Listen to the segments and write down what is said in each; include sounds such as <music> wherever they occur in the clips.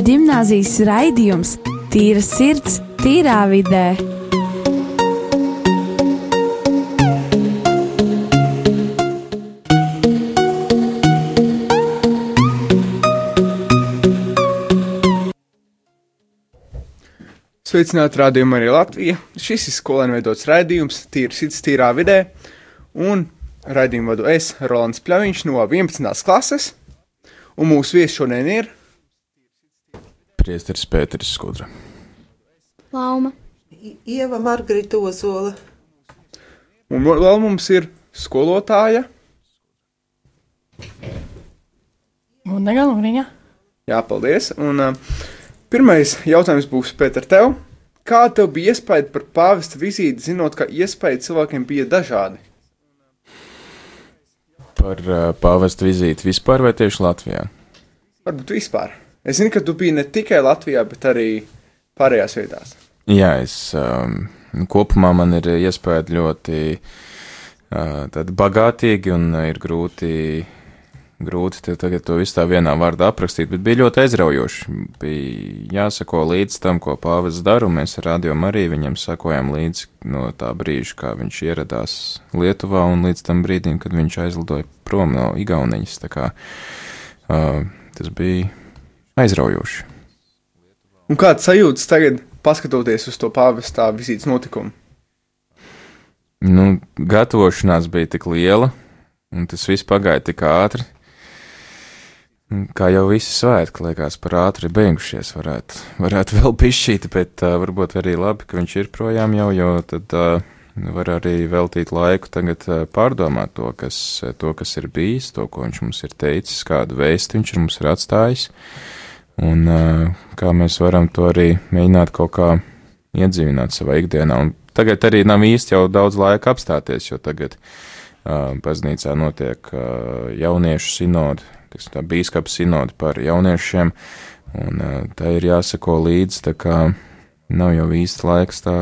Katoļu gimnāzijas raidījums Tīra sirds, tīrā vidē. Sveicināti rādījumā arī Latvija. Šis ir skolēnu veidots raidījums Tīra sirds, tīrā vidē. Un raidījumu vadu es, Rolands Pļaviņš no 11. klases. Un mūsu viesis šodien ir Priesteris Pēteris Skudra. Lauma. Ieva Margarita Ozola. Un vēl mums ir skolotāja. Un negala Luriņa. Jā, paldies. Un uh, pirmais jautājums būs Pēter tev. Kā tev bija iespēja par pāvesta vizīti, zinot, ka iespēja cilvēkiem bija dažādi? Par uh, pāvesta vizīti vispār vai tieši Latvijā? Varbūt vispār. Es zinu, ka tu biji ne tikai Latvijā, bet arī pārējās vietās. Jā, es um, kopumā man ir iespēja ļoti uh, bagātīgi un ir grūti, grūti tagad to visu tā vienā vārdā aprakstīt, bet bija ļoti aizraujoši. Bija jāsako līdz tam, ko pāvis dara, un mēs ar radio arī viņam sakojam līdzi no tā brīža, kā viņš ieradās Lietuvā un līdz tam brīdim, kad viņš aizlidoja prom no Igauniņas. Tā kā uh, tas bija aizraujoši. Un kāds sajūtas tagad, paskatoties uz to pāvestā vizītes notikumu? Nu, gatavošanās bija tik liela, un tas viss pagāja tik ātri. Kā jau visi svētki, liekas, par ātri beigušies. Varētu, varētu vēl pišķīt, bet uh, varbūt arī labi, ka viņš ir projām jau, jo tad uh, var arī veltīt laiku tagad uh, pārdomāt to kas, to, kas ir bijis, to, ko viņš mums ir teicis, kādu vēstu viņš ir mums ir atstājis, un kā mēs varam to arī mēģināt kaut kā iedzīvināt savā ikdienā. Un tagad arī nav īsti jau daudz laika apstāties, jo tagad uh, baznīcā notiek uh, jauniešu sinodi, tiksim tā bīskapa sinodi par jauniešiem, un uh, tā ir jāsako līdzi, tā kā nav jau īsti laiks tā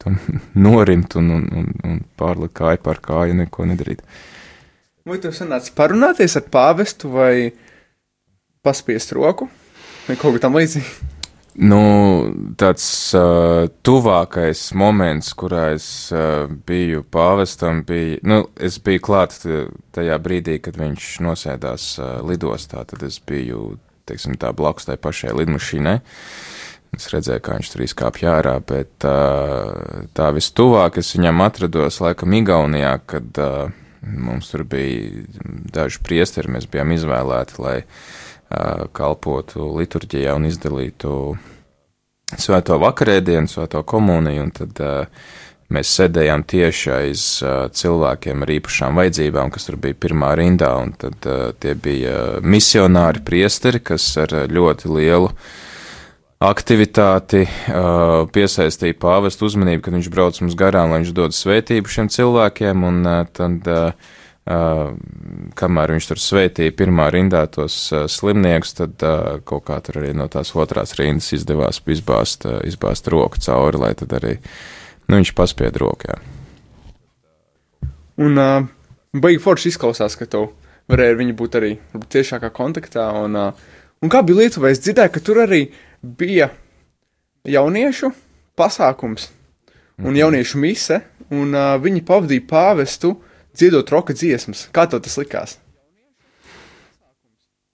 tam <laughs> norimt un, un, un, un pārlikt kāju par kāju, neko nedarīt. Vai tev sanāca parunāties ar pāvestu vai paspiest roku vai kaut kā tam līdzīga? Nu, tāds uh, tuvākais moments, kurā es uh, biju pāvestam, bija, nu, es biju klāt tajā brīdī, kad viņš nosēdās uh, lidostā, tad es biju, teiksim, tā blakus tai pašai lidmašīnai. Es redzēju, kā viņš tur izkāpja ārā, bet uh, tā vistuvāk es viņam atrados laikam Igaunijā, kad uh, mums tur bija daži priesteri, mēs bijām izvēlēti, lai uh, kalpotu liturģijā un izdalītu svēto vakarēdienu, svēto komuniju, un tad mēs sēdējām tieši aiz cilvēkiem ar īpašām vajadzībām, kas tur bija pirmā rindā, un tad tie bija misionāri priesteri, kas ar ļoti lielu aktivitāti piesaistīja pāvestu uzmanību, kad viņš brauc mums garām, lai viņš dod svētību šiem cilvēkiem, un tad, uh, uh, kamēr viņš tur svētīja pirmā rindā tos uh, slimniekus, tad uh, kaut kā tur arī no tās otrās rindas izdevās izbāzt, uh, izbāzt roku cauri, lai tad arī, nu, viņš paspied rokā. Un uh, baigi forši izklausās, ka tu varēji ar viņu būt arī tiešākā kontaktā. Un, uh, un kā bija Lietuvā? Es dzirdēju, ka tur arī bija jauniešu pasākums un jauniešu mise, un uh, viņi pavadīja pāvestu dziedot roka dziesmas. Kā tev tas likās?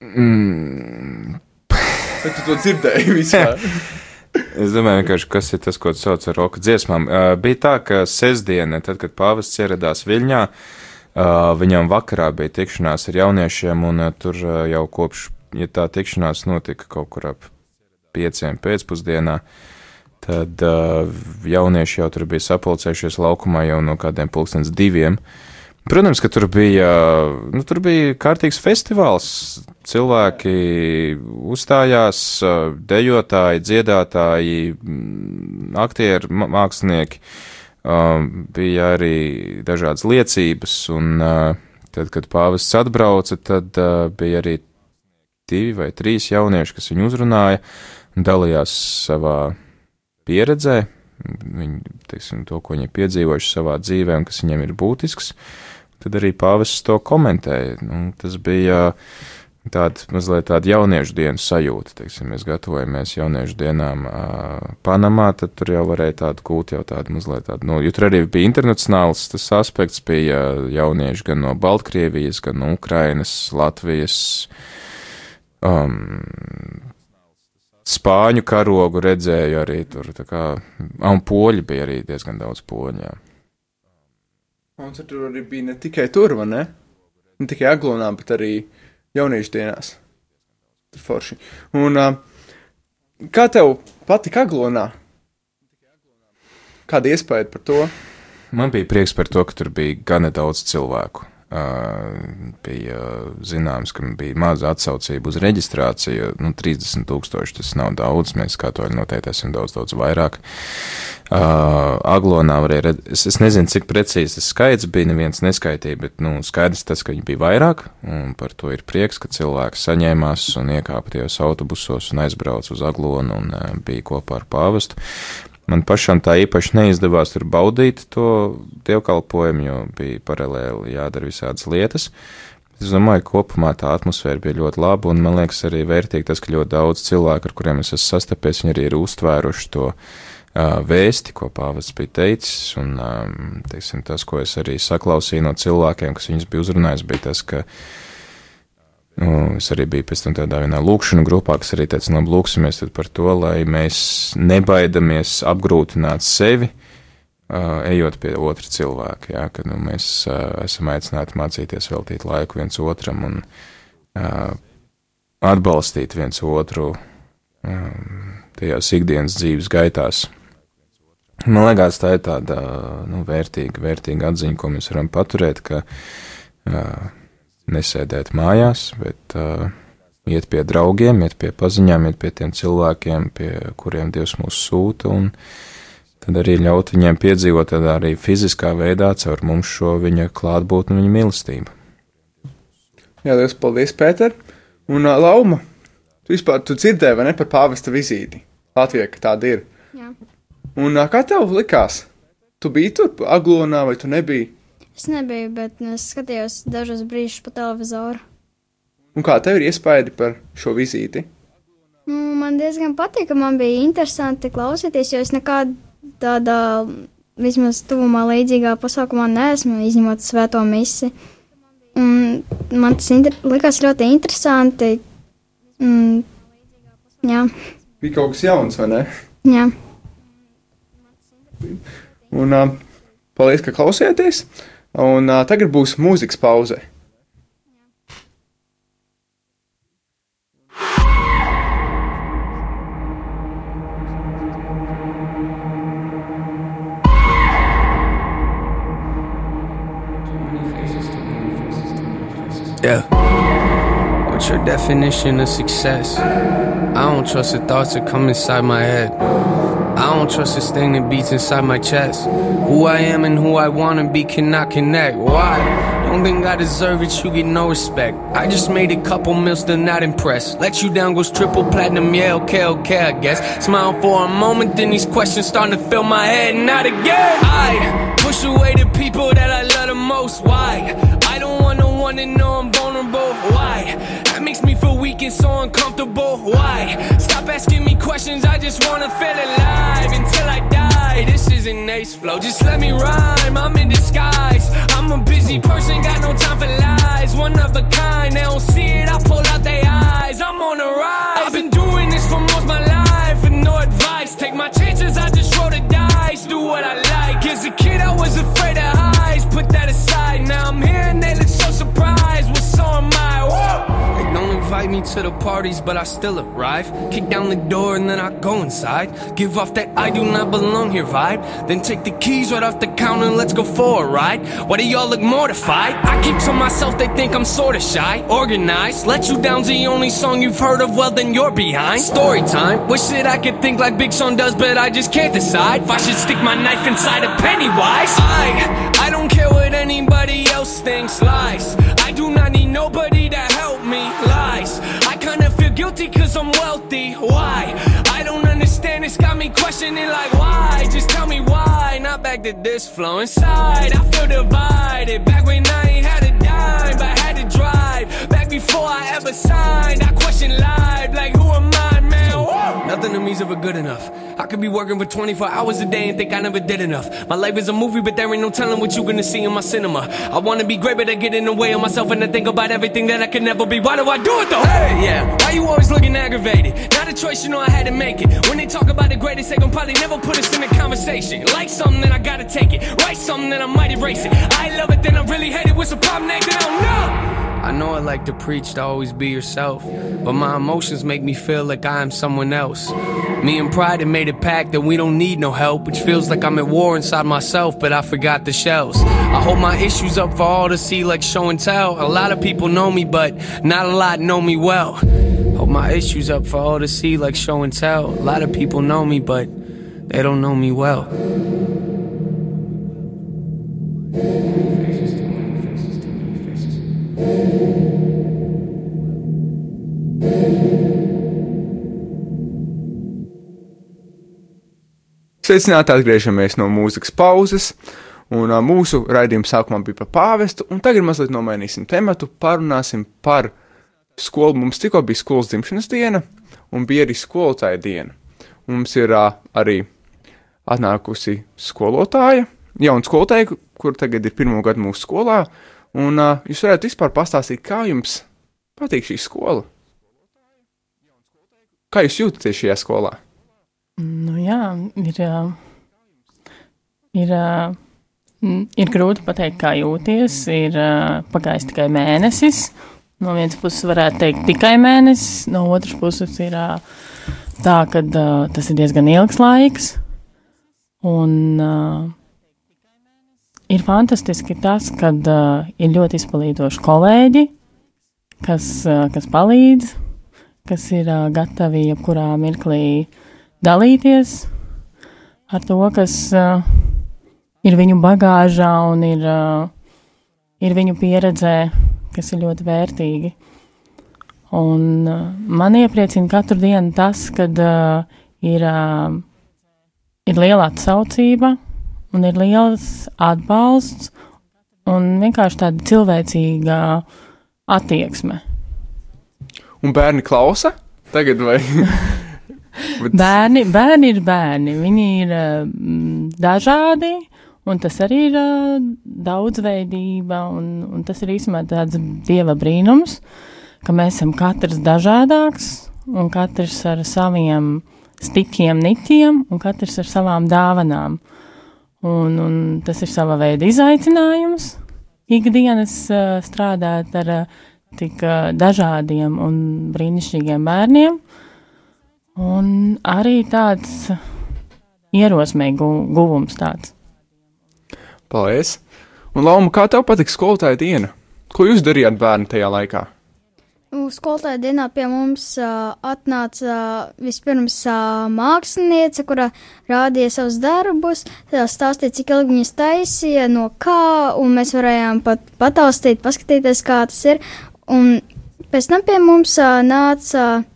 Mm. Vai tu to dzirdēji vispār? <laughs> Es domāju, kas ir tas, ko sauc par roka dziesmām. Uh, bija tā, ka sestdiena, tad, kad pāvests ieradās Viļņā, uh, viņam vakarā bija tikšanās ar jauniešiem, un uh, tur uh, jau kopš, ja tā tikšanās notika kaut kur ap pieciem pēcpusdienā, tad uh, jaunieši jau tur bija sapulcējušies laukumā jau no kādiem pulkstens diviem. Protams, ka tur bija, nu, tur bija kārtīgs festivāls. Cilvēki uzstājās, dejotāji, dziedātāji, aktieri, mākslinieki. Bija arī dažādas liecības, un tad, kad pāvests atbrauca, tad bija arī divi vai trīs jaunieši, kas viņu uzrunāja, dalījās savā pieredzē, viņi, teiksim, to, ko viņi piedzīvojuši savā dzīvē un kas viņiem ir būtisks tad arī pāvests to komentēja. Nu, tas bija tāda mazliet tāda jauniešu dienas sajūta. Teiksim, mēs gatavojamies jauniešu dienām uh, Panamā, tad tur jau varēja tādu gūt jau tādu mazliet tādu, nu, jo tur arī bija internacionāls tas aspekts, bija jaunieši gan no Baltkrievijas, gan no Ukrainas, Latvijas, um, Spāņu karogu redzēju arī tur, kā, un poļi bija arī diezgan daudz poļu, jā. Un tur arī bija ne tikai tur, vai ne? Ne tikai aglonā, bet arī jauniešu dienās. Tur forši. Un uh, kā tev patika aglonā? Kāda iespēja par to? Man bija prieks par to, ka tur bija gana daudz cilvēku. Bija zināms, ka bija maza atsaucība uz reģistrāciju. Nu, 30 tūkstoši tas nav daudz. Mēs kā to noteikti esam daudz, daudz vairāk. Uh, Aglonā varēja redzēt, es, es nezinu, cik precīzi tas skaits bija, neviens neskaitīja, bet nu, skaidrs tas, ka viņi bija vairāk, un par to ir prieks, ka cilvēki saņēmās un iekāpa tajos autobusos un aizbrauca uz Aglonu un uh, bija kopā ar pāvestu. Man pašam tā īpaši neizdevās tur baudīt to dievkalpojumu, jo bija paralēli jādara visādas lietas. Es domāju, ka kopumā tā atmosfēra bija ļoti laba, un man liekas arī vērtīgi tas, ka ļoti daudz cilvēku, ar kuriem es esmu sastapies, viņi arī ir uztvēruši to uh, vēsti, ko pāvests bija teicis, un um, teiksim, tas, ko es arī saklausīju no cilvēkiem, kas viņus bija uzrunājis, bija tas, ka uh, es arī biju pēc tam tādā vienā lūkšanu grupā, kas arī teica, labi, lūksimies par to, lai mēs nebaidamies apgrūtināt sevi, ejot pie otra cilvēka, jā, kad nu, mēs esam aicināti mācīties veltīt laiku viens otram un atbalstīt viens otru tajās ikdienas dzīves gaitās. Man liekas, tā ir tāda nu, vērtīga, vērtīga atziņa, ko mēs varam paturēt, ka uh, nesēdēt mājās, bet uh, iet pie draugiem, iet pie paziņām, iet pie tiem cilvēkiem, pie kuriem Dievs mūs sūta, un tad arī ļaut viņiem piedzīvot tādā arī fiziskā veidā caur mums šo viņa klātbūtni un viņa mīlestību. Jā, liels paldies, Pēter! Un uh, Lauma, tu vispār tu dzirdēji, vai ne, par pāvesta vizīti Latvijā, ka tāda ir? Jā. Un uh, kā tev likās? Tu biji tur aglonā vai tu nebiji? Es nebiju, bet es skatījos dažus brīžus pa televizoru. Un kā tev ir iespēja par šo vizīti? Nu, man diezgan patīk, ka man bija interesanti klausīties, jo es nekādā tādā vismaz tuvumā līdzīgā pasākumā neesmu, izņemot svēto misi. Un man tas inter likās ļoti interesanti. Mm, jā. Bija kaut kas jauns, vai ne? Jā. Un uh, paldies, ka klausieties! Un uh, tagad būs mūzikas pauze. Yeah. What's your definition of success? I don't trust the thoughts that come inside my head. I don't trust this thing that beats inside my chest. Who I am and who I wanna be cannot connect. Why? Don't think I deserve it, you get no respect. I just made a couple mil, still not impressed. Let you down goes triple platinum, yeah, okay, okay, I guess. Smile for a moment, then these questions starting to fill my head, not again. I push away the people that I love the most. Why? I don't want no one to know I'm vulnerable. Why? Makes me feel weak and so uncomfortable. Why? Stop asking me questions, I just wanna feel alive until I die. This isn't ace flow, just let me rhyme. I'm in disguise. I'm a busy person, got no time for lies. One of a kind, they don't see it, I pull out me to the parties, but I still arrive. Kick down the door and then I go inside. Give off that I do not belong here vibe. Then take the keys right off the counter and let's go for a ride. Why do y'all look mortified? I keep to myself, they think I'm sorta shy. Organized, let you down's the only song you've heard of, well then you're behind. Story time, wish that I could think like Big Sean does, but I just can't decide. If I should stick my knife inside a Pennywise. I, I don't care what anybody else thinks, lies. I do not I'm wealthy, why? I don't understand, it's got me questioning like why? Just tell me why, not back to this flow inside. I feel divided, back when I ain't had a dime, but had to drive. Back before I ever signed. I question life, like who am I! Nothing to me's ever good enough. I could be working for 24 hours a day and think I never did enough. My life is a movie, but there ain't no telling what you gonna see in my cinema. I wanna be great, but I get in the way of myself and I think about everything that I can never be. Why do I do it though? Hey, yeah. Why you always looking aggravated? Not a choice, you know I had to make it. When they talk about the greatest, they gon' probably never put us in a conversation. Like something, then I gotta take it. Write something, then I might erase it. I love it, then I really hate it. What's the problem, Nathan? I don't know. I know I like to preach to always be yourself, but my emotions make me feel like I am someone else. Me and Pride have made a pact that we don't need no help, which feels like I'm at war inside myself, but I forgot the shells. I hold my issues up for all to see, like show and tell. A lot of people know me, but not a lot know me well. Hold my issues up for all to see, like show and tell. A lot of people know me, but they don't know me well. Sveicināti, atgriežamies no mūzikas pauzes. Un uh, mūsu raidījuma sākumā bija par pāvestu, un tagad mazliet nomainīsim tematu. Parunāsim par skolu. Mums tikko bija skolas dzimšanas diena, un bija arī skolotāja diena. Mums ir uh, arī atnākusi skolotāja, jauna skolotāja, kur tagad ir pirmo gadu mūsu skolā. Un uh, jūs varētu vispār pastāstīt, kā jums patīk šī skola? Kā jūs jūtaties šajā skolā? Nu, jā, ir, ir, ir grūti pateikt, kā jūties. Ir pagājis tikai mēnesis. No vienas puses, varētu teikt, tikai mēnesis, no otras puses, ir tā, ka tas ir diezgan ilgs laiks. Un ir fantastiski tas, ka uh, ir ļoti izpalīdoši kolēģi, kas, kas palīdz, kas ir gatavi jebkurā mirklī dalīties ar to, kas uh, ir viņu bagāžā un ir, uh, ir viņu pieredzē, kas ir ļoti vērtīgi. Un uh, man iepriecina katru dienu tas, kad uh, ir, uh, ir liela atsaucība un ir liels atbalsts un vienkārši tāda cilvēcīga attieksme. Un bērni klausa tagad vai? <laughs> Bet- Bērni, bērni ir bērni. Viņi ir uh, dažādi, un tas arī ir uh, daudzveidība, un, un tas ir īstenībā tāds dieva brīnums, ka mēs esam katrs dažādāks, un katrs ar saviem stikiem, niķiem, un katrs ar savām dāvanām. Un, un tas ir sava veida izaicinājums ikdienas uh, strādāt ar uh, tik uh, dažādiem un brīnišķīgiem bērniem. Un arī tāds ierosmēju gu- guvums tāds. Paldies! Un, Lauma, kā tev patīk skolotāja diena? Ko jūs darījāt bērni tajā laikā? Nu, Skolotāja dienā pie mums uh, atnāca uh, vispirms uh, māksliniece, kura rādīja savus darbus, tad stāstīja, cik ilgi viņas taisīja, no kā, un mēs varējām pat pataustīt, paskatīties, kā tas ir. Un pēc tam pie mums uh, nāca uh,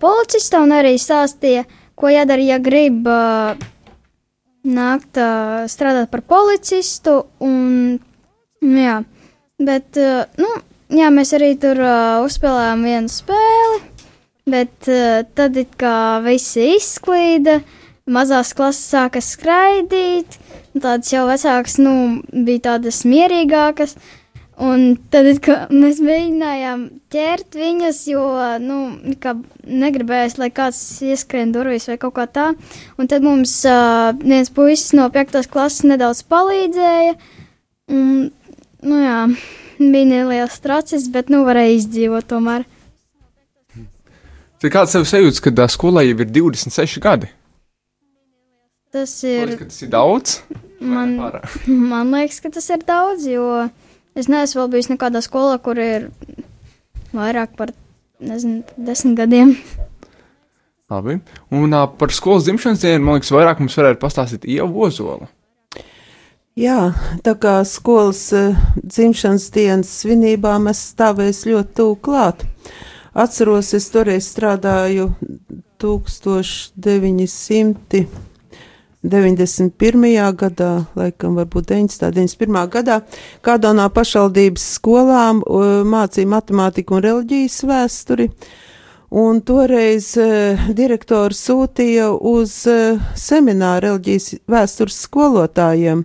policista un arī stāstīja, ko jādara, ja grib uh, nākt uh, strādāt par policistu. Un, nu jā, bet, uh, nu, jā, mēs arī tur uh, uzspēlējām vienu spēli, bet uh, tad it kā visi izklīda, mazās klases sāka skraidīt, tādas jau vecākas, nu, bija tādas mierīgākas. Un tad mēs mēģinājām ķert viņas, jo, nu, negribējās, lai kāds ieskrien durvīs vai kaut kā tā. Un tad mums uh, viens puisis no 5. klases nedaudz palīdzēja. Un, nu jā, bija neliels tracis, bet nu varēja izdzīvot tomēr. Tad kāds tev sajūta, ka skolai jau ir 26 gadi? Tas Ir... ir, Tas ir daudz. man, <laughs> man liekas, ka tas ir daudz, jo es neesmu vēl bijis nekādā skolā, kur ir vairāk par, nezinu, desmit gadiem. Labi. Un uh, par skolas dzimšanas dienu, man liekas, vairāk mums varētu pastāstīt Ieva Ozola. Jā, tā kā skolas uh, dzimšanas dienas svinībām es stāvēju ļoti tuvu klāt. Atceros, es toreiz strādāju 1900. 91. gadā, laikam varbūt 90. 91. gadā, kādā no pašvaldības skolām mācīja matemātiku un reliģijas vēsturi. Un toreiz uh, direktors sūtīja uz uh, semināru reliģijas vēstures skolotājiem.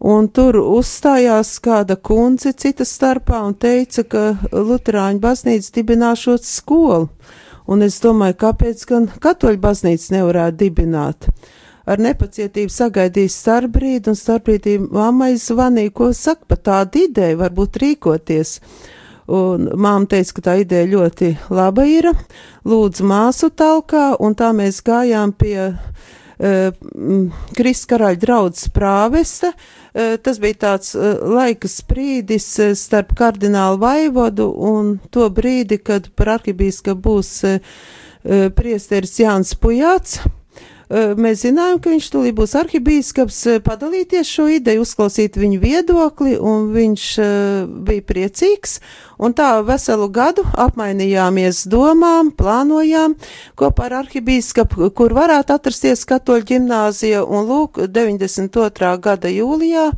Un tur uzstājās kāda kundze citas starpā un teica, ka Luterāņu baznīca dibināšot skolu. Un es domāju, kāpēc gan katoļu baznīca nevarētu dibināt? Ar nepacietību sagaidīju starpbrīdi, un starpbrīdī mammai zvanīja, ko saka par tādu ideju, varbūt rīkoties. Un māma teica, ka tā ideja ļoti laba ir, lūdzu māsu talkā, un tā mēs gājām pie uh, Kristus karaļa draudzes prāvesta, uh, tas bija tāds uh, laika sprīdis starp kardinālu vaivodu un to brīdi, kad par arhibīskapu būs priesteris Jānis Pujāts. Mēs zinājām, ka viņš tūlīt būs arhibīskaps, padalīties šo ideju, uzklausīt viņu viedokli, un viņš bija priecīgs. Un tā veselu gadu apmainījāmies domām, plānojām kopā ar arhibīskapu, kur varētu atrasties katoļu ģimnāzija, un lūk, 92. gada jūlijā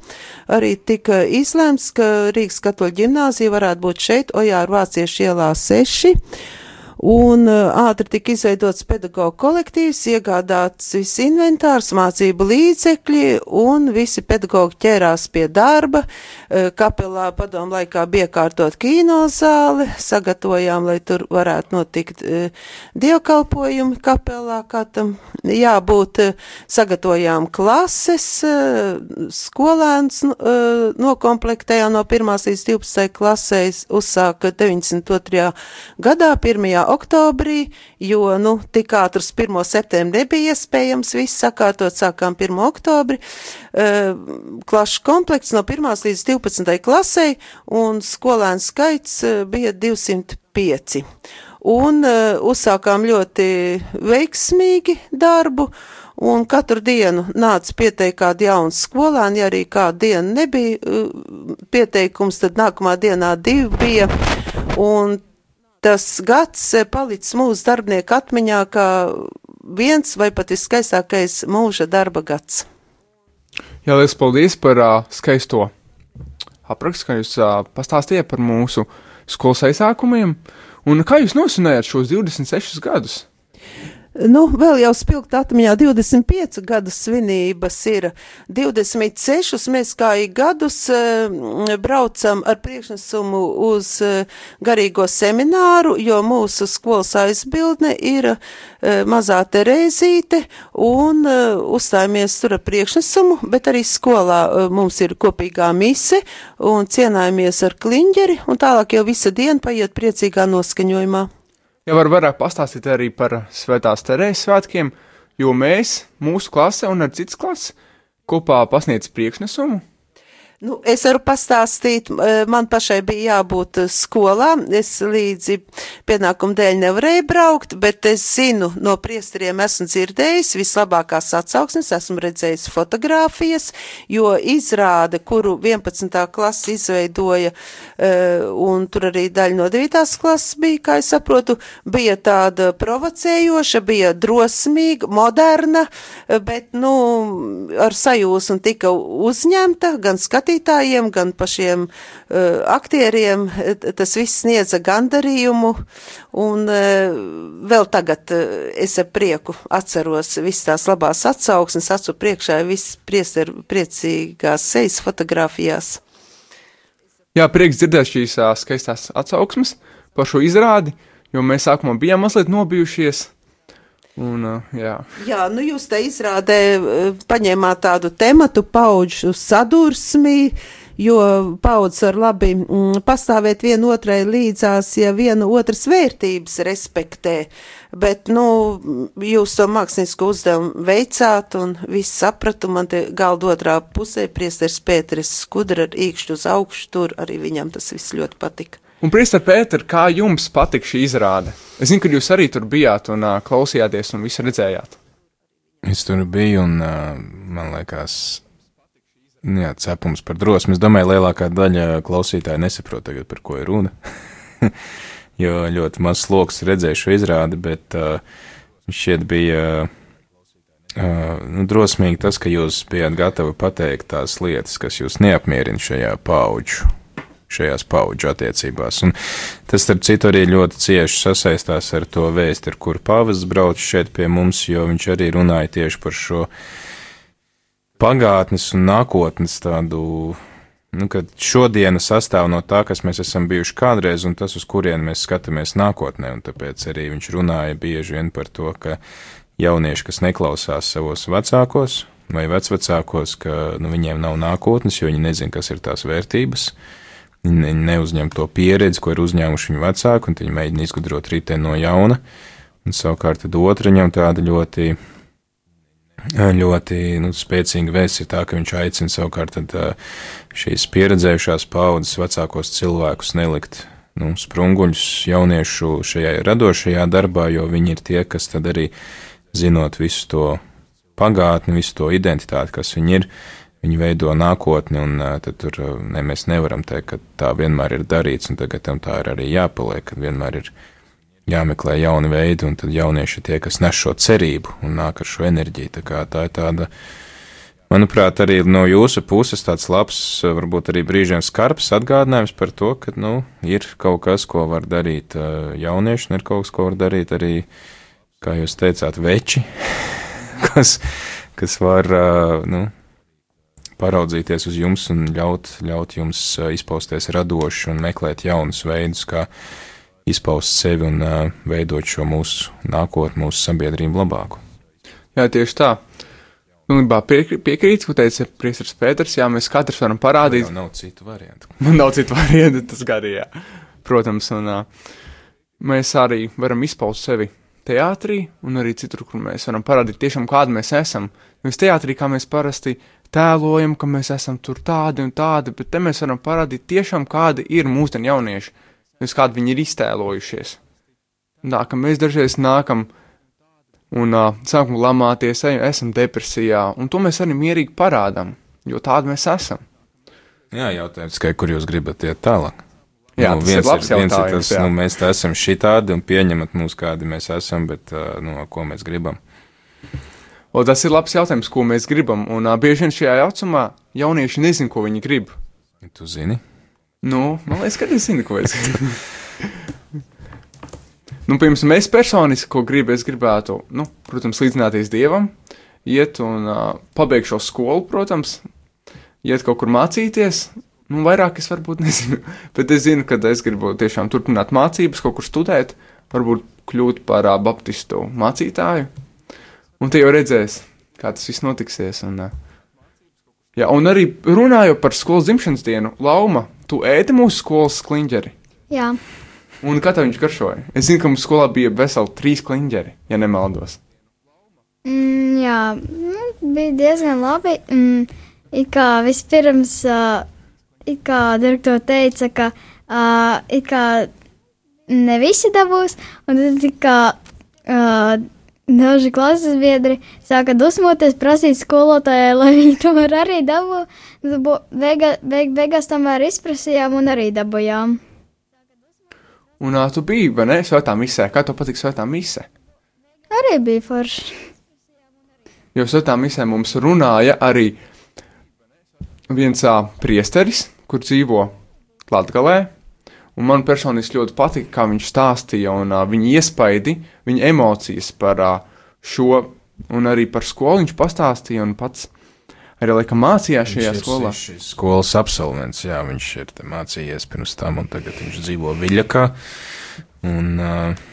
arī tika izlēmts, ka Rīgas katoļu ģimnāzija varētu būt šeit, Ojāru Vāciešu ielā 6 un ātri tika izveidots pedagoģa kolektīvs, iegādāts viss inventārs, mācību līdzekļi, un visi pedagoģi ķērās pie darba. Kapelā padomu laikā bija kārtot kinozāli, sagatavojām, lai tur varētu notikt dievkalpojumi kapelā, kā tam jābūt, sagatavojām klases, skolēns nokomplektējām no 1. līdz 12. klasēs, uzsāka 92. gadā, 1 oktobrī, jo, nu, tik ātrs 1. septembrī nebija iespējams viss sakārtot, sākām 1. oktobri, uh, klašu komplekts no 1. līdz 12. klasei, un skolēnu skaits uh, bija 205. Un uh, uzsākām ļoti veiksmīgi darbu, un katru dienu nāca pieteikt kādu jaunu skolēnu, ja arī kādu dienu nebija pieteikums, tad nākamā dienā divi bija, un tas gads eh, palicis mūsu darbinieku atmiņā kā viens vai pat viskaistākais mūža darba gads. Jā, liels paldies par uh, skaisto aprakstu, kā jūs uh, pastāstījāt par mūsu skolas aizsākumiem. Un kā jūs nosinājāt šos 26 gadus? Nu, vēl jau spilgt atmiņā 25 gadu svinības ir 26. Mēs kā ik gadus uh, braucam ar priekšnesumu uz uh, garīgo semināru, jo mūsu skolas aizbildne ir uh, mazā Terēzīte un uzstājamies tur ar priekšnesumu, bet arī skolā mums ir kopīgā mise un cienājamies ar kliņģeri un tālāk jau visa diena paiet priecīgā noskaņojumā. Ja var vairāk pastāstīt arī par Svētās Terēzes svētkiem, jo mēs, mūsu klase un ar citas klases, kopā pasniedz priekšnesumu Nu, es varu pastāstīt, man pašai bija jābūt skolā, es līdzi pienākumu dēļ nevarēju braukt, bet es zinu, no priesteriem esmu dzirdējis vislabākās atsauksmes, esmu redzējis fotogrāfijas, jo izrāde, kuru 11. klasa izveidoja, un tur arī daļa no 9. klases bija, kā es saprotu, bija tāda provocējoša, bija drosmīga, moderna, bet, nu, ar sajūsmu tika uzņemta, gan skatījuma, skatītājiem, gan pašiem uh, aktieriem. Tas viss sniedza gandarījumu, un uh, vēl tagad uh, es ar prieku atceros visas tās labās atsauksmes, acu priekšā viss priester, priecīgās sejas fotografijās. Jā, prieks dzirdēt šīs skaistās atsauksmes par šo izrādi, jo mēs sākumā bijām mazliet nobijušies, Un, uh, jā. jā, nu jūs te izrādē paņēmāt tādu tematu paudžu sadursmi, jo paudzes var labi mm, pastāvēt viena otrai līdzās, ja viena otras vērtības respektē. Bet, nu, jūs to mākslinieku uzdevumu veicāt un viss sapratu, man te galda otrā pusē priesteris Pēteris skudra ar īkšķu uz augšu, tur arī viņam tas viss ļoti patika. Un, Priester, Pēter, kā jums patika šī izrāde? Es zinu, ka jūs arī tur bijāt un uh, klausījāties un visu redzējāt. Es tur biju un uh, man liekas, nu jā, cepums par drosmi. Es domāju, lielākā daļa klausītāju nesaprot tagad, par ko ir runa. <laughs> jo ļoti maz sloks redzēju šo izrādi, bet uh, šķiet bija uh, nu, drosmīgi tas, ka jūs bijat gatavi pateikt tās lietas, kas jūs neapmierina šajā paudžu, šajās paudžu attiecībās. Un tas, starp citu, arī ļoti cieši sasaistās ar to vēstu, ar kuru pāvests brauc šeit pie mums, jo viņš arī runāja tieši par šo pagātnes un nākotnes tādu nu, ka šodiena sastāv no tā, kas mēs esam bijuši kādreiz, un tas, uz kurien mēs skatāmies nākotnē. Un tāpēc arī viņš runāja bieži vien par to, ka jaunieši, kas neklausās savos vecākos vai vecvecākos, ka nu, viņiem nav nākotnes, jo viņi nezina, kas ir tās vērtības. Viņi neuzņem to pieredzi, ko ir uzņēmuši viņu vecāki, un viņi mēģina izgudrot riteni no jauna. Un savukārt otra ņem tāda ļoti ļoti nu, spēcīga vēsts ir tā, ka viņš aicina savukārt tad, šīs pieredzējušās paudzes vecākos cilvēkus nelikt nu, sprunguļus jauniešu šajā radošajā darbā, jo viņi ir tie, kas tad arī zinot visu to pagātni, visu to identitāti, kas viņi ir, viņi veido nākotni, un tad tur ne, mēs nevaram teikt, ka tā vienmēr ir darīts, un tagad tam tā ir arī jāpaliek, ka vienmēr ir jāmeklē jauni veidi, un tad jaunieši tie, kas nes šo cerību un nāk ar šo enerģiju. Tā, kā, tā ir tāda, manuprāt, arī no jūsu puses tāds labs, varbūt arī brīžiem skarbs atgādinājums par to, ka, nu, ir kaut kas, ko var darīt jaunieši, un ir kaut kas, ko var darīt arī, kā jūs teicāt, veči, <laughs> kas, kas var, nu, paraudzīties uz jums un ļaut, ļaut jums izpausties radoši un meklēt jaunus veidus, kā izpaust sevi un uh, veidot šo mūsu nākotni, mūsu sabiedrību labāku. Jā, tieši tā. Pilnībā piekrīt, ko teica Priestris Pēters. Jā, mēs katrs varam parādīt. Man nav citu variantu. Man <laughs> nav citu variantu, tas arī, jā. Protams, un uh, mēs arī varam izpaust sevi teātrī un arī citur, kur mēs varam parādīt tiešām, kādi mēs esam. Nevis teātrī, kā mēs parasti tēlojam, ka mēs esam tur tādi un tādi, bet te mēs varam parādīt tiešām, kādi ir mūsdienu jaunieši nevis kādu viņi ir iztēlojušies. Tā ka mēs dažreiz nākam un uh, sākam lamāties, ejam, esam depresijā, un to mēs arī mierīgi parādām, jo tādi mēs esam. Jā, jautājums, kā, kur jūs gribat iet tālāk? Jā, nu, tas viens ir labs ir, viens ir tas, jā. nu, mēs tā esam šitādi un pieņemat mūs, kādi mēs esam, bet, uh, nu, ko mēs gribam. O, tas ir labs jautājums, ko mēs gribam, un uh, bieži vien šajā jautājumā jaunieši nezin, ko viņi grib. Tu zini? Nu, man liekas, ka es zinu, ko es gribu. <laughs> nu, piemēram, es personiski, ko gribu, es gribētu, nu, protams, līdzināties dievam, iet un uh, pabeigt šo skolu, protams, iet kaut kur mācīties. Nu, vairāk es varbūt <laughs> nezinu, bet es zinu, ka es gribu tiešām turpināt mācības, kaut kur studēt, varbūt kļūt par uh, baptistu mācītāju. Un te jau redzēs, kā tas viss notiksies. Un, Jā, un arī runājot par skolas dzimšanas dienu, Lauma, tu ēdi mūsu skolas kliņģeri. Jā, Un kā tev viņš garšoja? Es zinu, ka mums skolā bija veseli trīs kliņģeri, ja nemaldos. mm, jā nu, bija diezgan labi. Mm, it kā vispirms, uh, it kā direktori teica, ka uh, it kā ne visi dabūs, un tad it kā uh, daži klases biedri sāka dusmoties, prasīt skolotājai, lai viņi tomēr arī dabū. Beiga, beig, beigās tomēr izprasījām un arī dabūjām. Un tu biji, vai ne, svētā misē? Kā tev patīk svētā misē? Arī bija forši. Jo svētā misē mums runāja arī viens priesteris, kur dzīvo Latgalē. Un man personīgi ļoti patika, kā viņš stāstīja, un uh, viņa iespaidi, viņa emocijas par uh, šo, un arī par skolu viņš pastāstīja, un pats arī laikam mācījās šajā Viņš ir skolā. šis skolas absolvents, jā, viņš ir mācījies pirms tam, un tagad viņš dzīvo Viļakā. Un uh,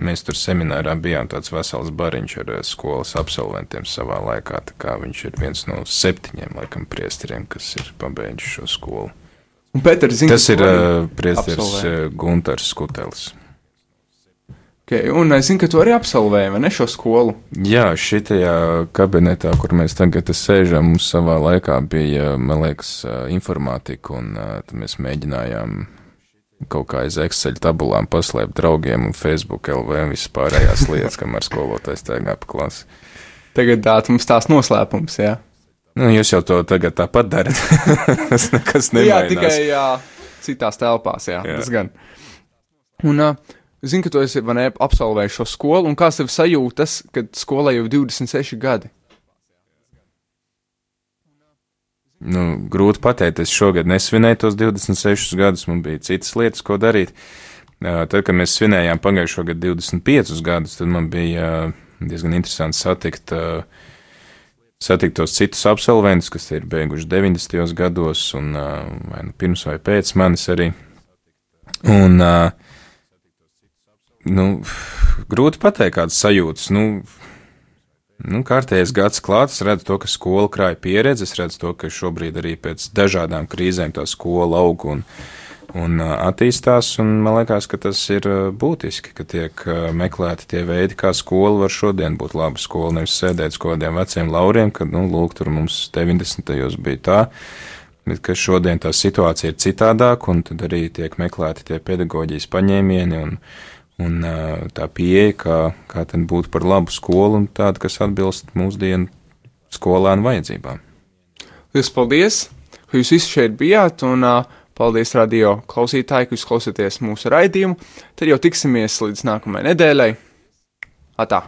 mēs tur seminārā bijām tāds vesels bariņš ar skolas absolventiem savā laikā, viņš ir viens no septiņiem, laikam, priesteriem, kas ir pabeidzuši šo skolu. Un Pēters, zini, Tas ir uh, priesteris uh, Guntars Skutelis. Okay, un es zinu, ka tu arī absolvēji, vai ne, šo skolu? Jā, šitajā kabinetā, kur mēs tagad sēžam, mums savā laikā bija, man liekas, uh, informātika, un uh, tad mēs mēģinājām kaut kā aiz Excel tabulām paslēpt draugiem un Facebook LV un visas pārējās <laughs> lietas, kamēr skolotājs staigā pa klasi. Tagad tā mums tās noslēpums, jā. Nu, jūs jau to tagad tāpat darat. <laughs> Tas nekas Nu, jā, nemainās. tikai jā, citās telpās, jā, Jā. tas gan. Un uh, zinu, ka tu esi ne, absolvējis šo skolu, un kāds tev sajūtas, kad skolai jau 26 gadi? Nu, grūti pateikt, es šogad nesvinēju tos 26 gadus, man bija citas lietas, ko darīt. Uh, Tad, kad mēs svinējām pagājušo gadu 25 gadus, tad man bija uh, diezgan interesanti satikt, uh, satikt tos citus absolventus, kas ir beiguši 90. gados, un vai nu pirms vai pēc manis arī. Un, nu, grūti pateikt, kādas sajūtas. Nu, Nu, kārtējais gads klāts, es redzu to, ka skola krāja pieredzi, es redzu to, ka šobrīd arī pēc dažādām krīzēm tā skola aug un, un attīstās, un man liekas, ka tas ir būtiski, ka tiek meklēti tie veidi, kā skola var šodien būt laba skola, nevis sēdēt uz kaut kādiem veciem lauriem, kad, nu, lūk, tur mums 90. bija tā, bet ka šodien tā situācija ir citādāka, un tad arī tiek meklēti tie pedagoģijas paņēmieni un, un tā pieeja, kā, kā tad būtu par labu skolu un tādu, kas atbilst mūsdienu skolēnu vajadzībām. Lielas paldies, ka jūs visi šeit bijāt, un uh, paldies radio klausītāji, ka jūs klausāties mūsu raidījumu. Tad jau tiksimies līdz nākamajai nedēļai. Atā!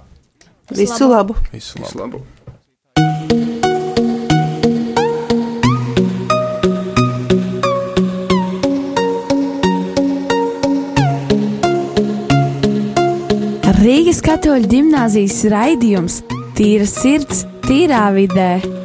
Visu labu! Visu labu! Visu labu! Rīgas katoļu gimnāzijas raidījums Tīra sirds, tīrā vidē.